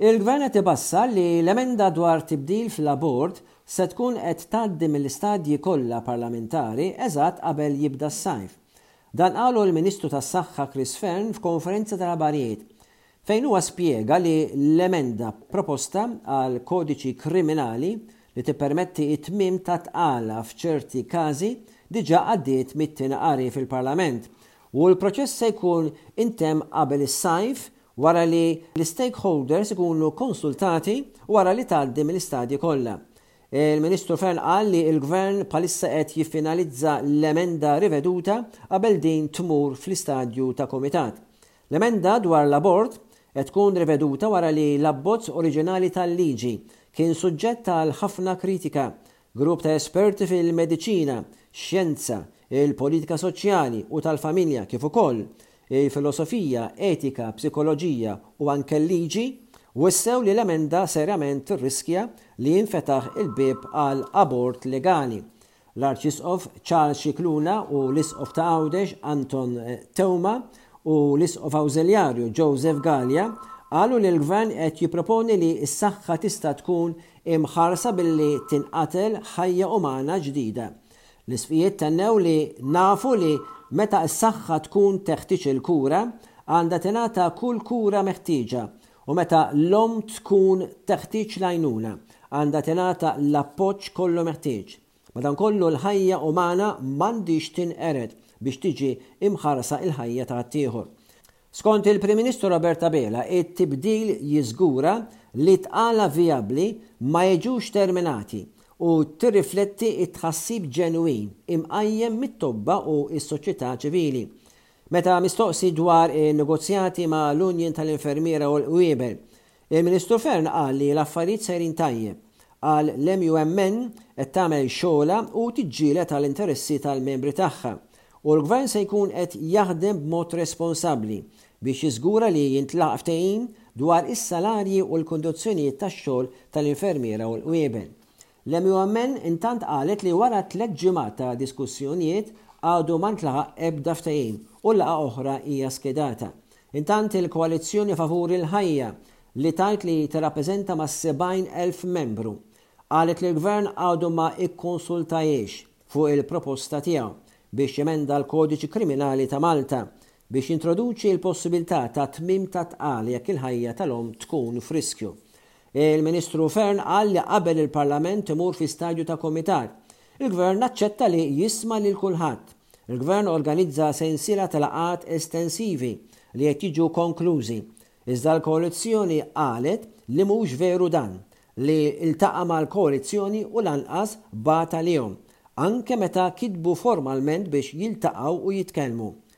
Il-Gvern qed ibassar li l-emenda dwar tibdil fl-abort se tkun qed tgħaddi mill-istadji kollha parlamentari eżatt qabel jibda s-sajf. Dan qalu l-Ministru tas-Saħħa Chris Fearne f'konferenza tal-abarjiet. fejn huwa spjega li l-emenda proposta għall-Kodiċi Kriminali li tippermetti t-tmiem ta' tqala f'ċerti każi diġà għaddiet mit-tieni qari fil-Parlament u l-proċess se jkun intemm qabel is-sajf wara li l-istakeholders ikunu konsultati u wara li tgħaddi mill-istadji kollha. Il-Ministru Fearne qal li l-Gvern bħalissa qed jiffinalizza l-emenda riveduta qabel din tmur fl-istadju ta' kumitat. L-emenda dwar l-abort qed tkun riveduta wara li l-abbozz oriġinali tal-liġi kien suġġett għal ħafna kritika. Grupp ta' esperti fil-mediċina, xjenza, il-politika soċjali u tal-familja kif ukoll il-filosofija, etika, psikoloġija u anke l-liġi wissew li l-emenda serjament tirriskja li jinfetaħ il-bieb għal abort legali l-Arċisqof Charles Scicluna u l-Isqof ta' Għawdex Anton Teuma u l-Isqof Awżiljarju Joseph Galea qalu li l-Gvern qed jipproponi li s-saħħa tista' tkun imħarsa billi tinqatel ħajja umana ġdida. L-Isqfijiet tennew li nafu li meta s-saħħa tkun teħtieġ il-kura, għandha tingħata kull kura meħtieġa u meta l-omm tkun teħtieġ l-għajnuna, għandha tingħata l-appoġġ kollu meħtieġ. Madankollu, l-ħajja umana m'għandhiex tinqered biex tiġi imħarsa il-ħajja ta' ħaddieħor. Skont il-Prim Ministru Robert Abela, it-tibdil jiżgura li t-tqala vijabbli ma jiġux terminati u tirrifletti t-tħassib ġenwin imqajjem mit-tobba u s-soċjetà ċivili. Meta mistoqsi dwar in-negozjati ma' l-Union tal-Infermiera u l-Qwiebel, il-Ministru Fearne qal li l-affarijiet sejrin tajjeb. Qal l-MUMN qed tagħmel xogħolha u tiġġieled għal interessi tal-membri tagħha u l-Gvern se jkun qed jaħdem b'mod responsabbli biex jiżgura li jintlaq ftehim dwar is-salarji u l-kundizzjonijiet tax-xogħol tal-infermiera u l-qwiebel. L-MUMN intant qalet li wara tliet ġimgħat ta' diskussjonijiet għadu ma ntlaħaq ebda ftehim u laqgħa oħra hija skedata. Intant il-Koalizzjoni Favur il-Ħajja, li tgħid li tirrappreżenta mas-70 elf membru, qalet li l-Gvern għadu ma ikkonsultahiex fuq il-proposta tiegħu biex jemenda l-Kodiċi Kriminali ta' Malta biex jintroduċi l-possibilità ta' tmiem tat-tqal jekk il-ħajja tal-omm tkun f'riskju. Il-Ministru Fearne qal li qabel il-Parlament imur fi stadju ta' kumitat, il-Gvern aċċetta li jisma' lil kulħadd. Il-Gvern organizza sensiela ta' laqgħat estensivi li qed jiġu konklużi, iżda l-koalizzjoni qalet li mhux veru dan, li ltaqa' mal-koalizzjoni u lanqas bagħat għalihom, anke meta kitbu formalment biex jiltaqgħu u jitkellmu.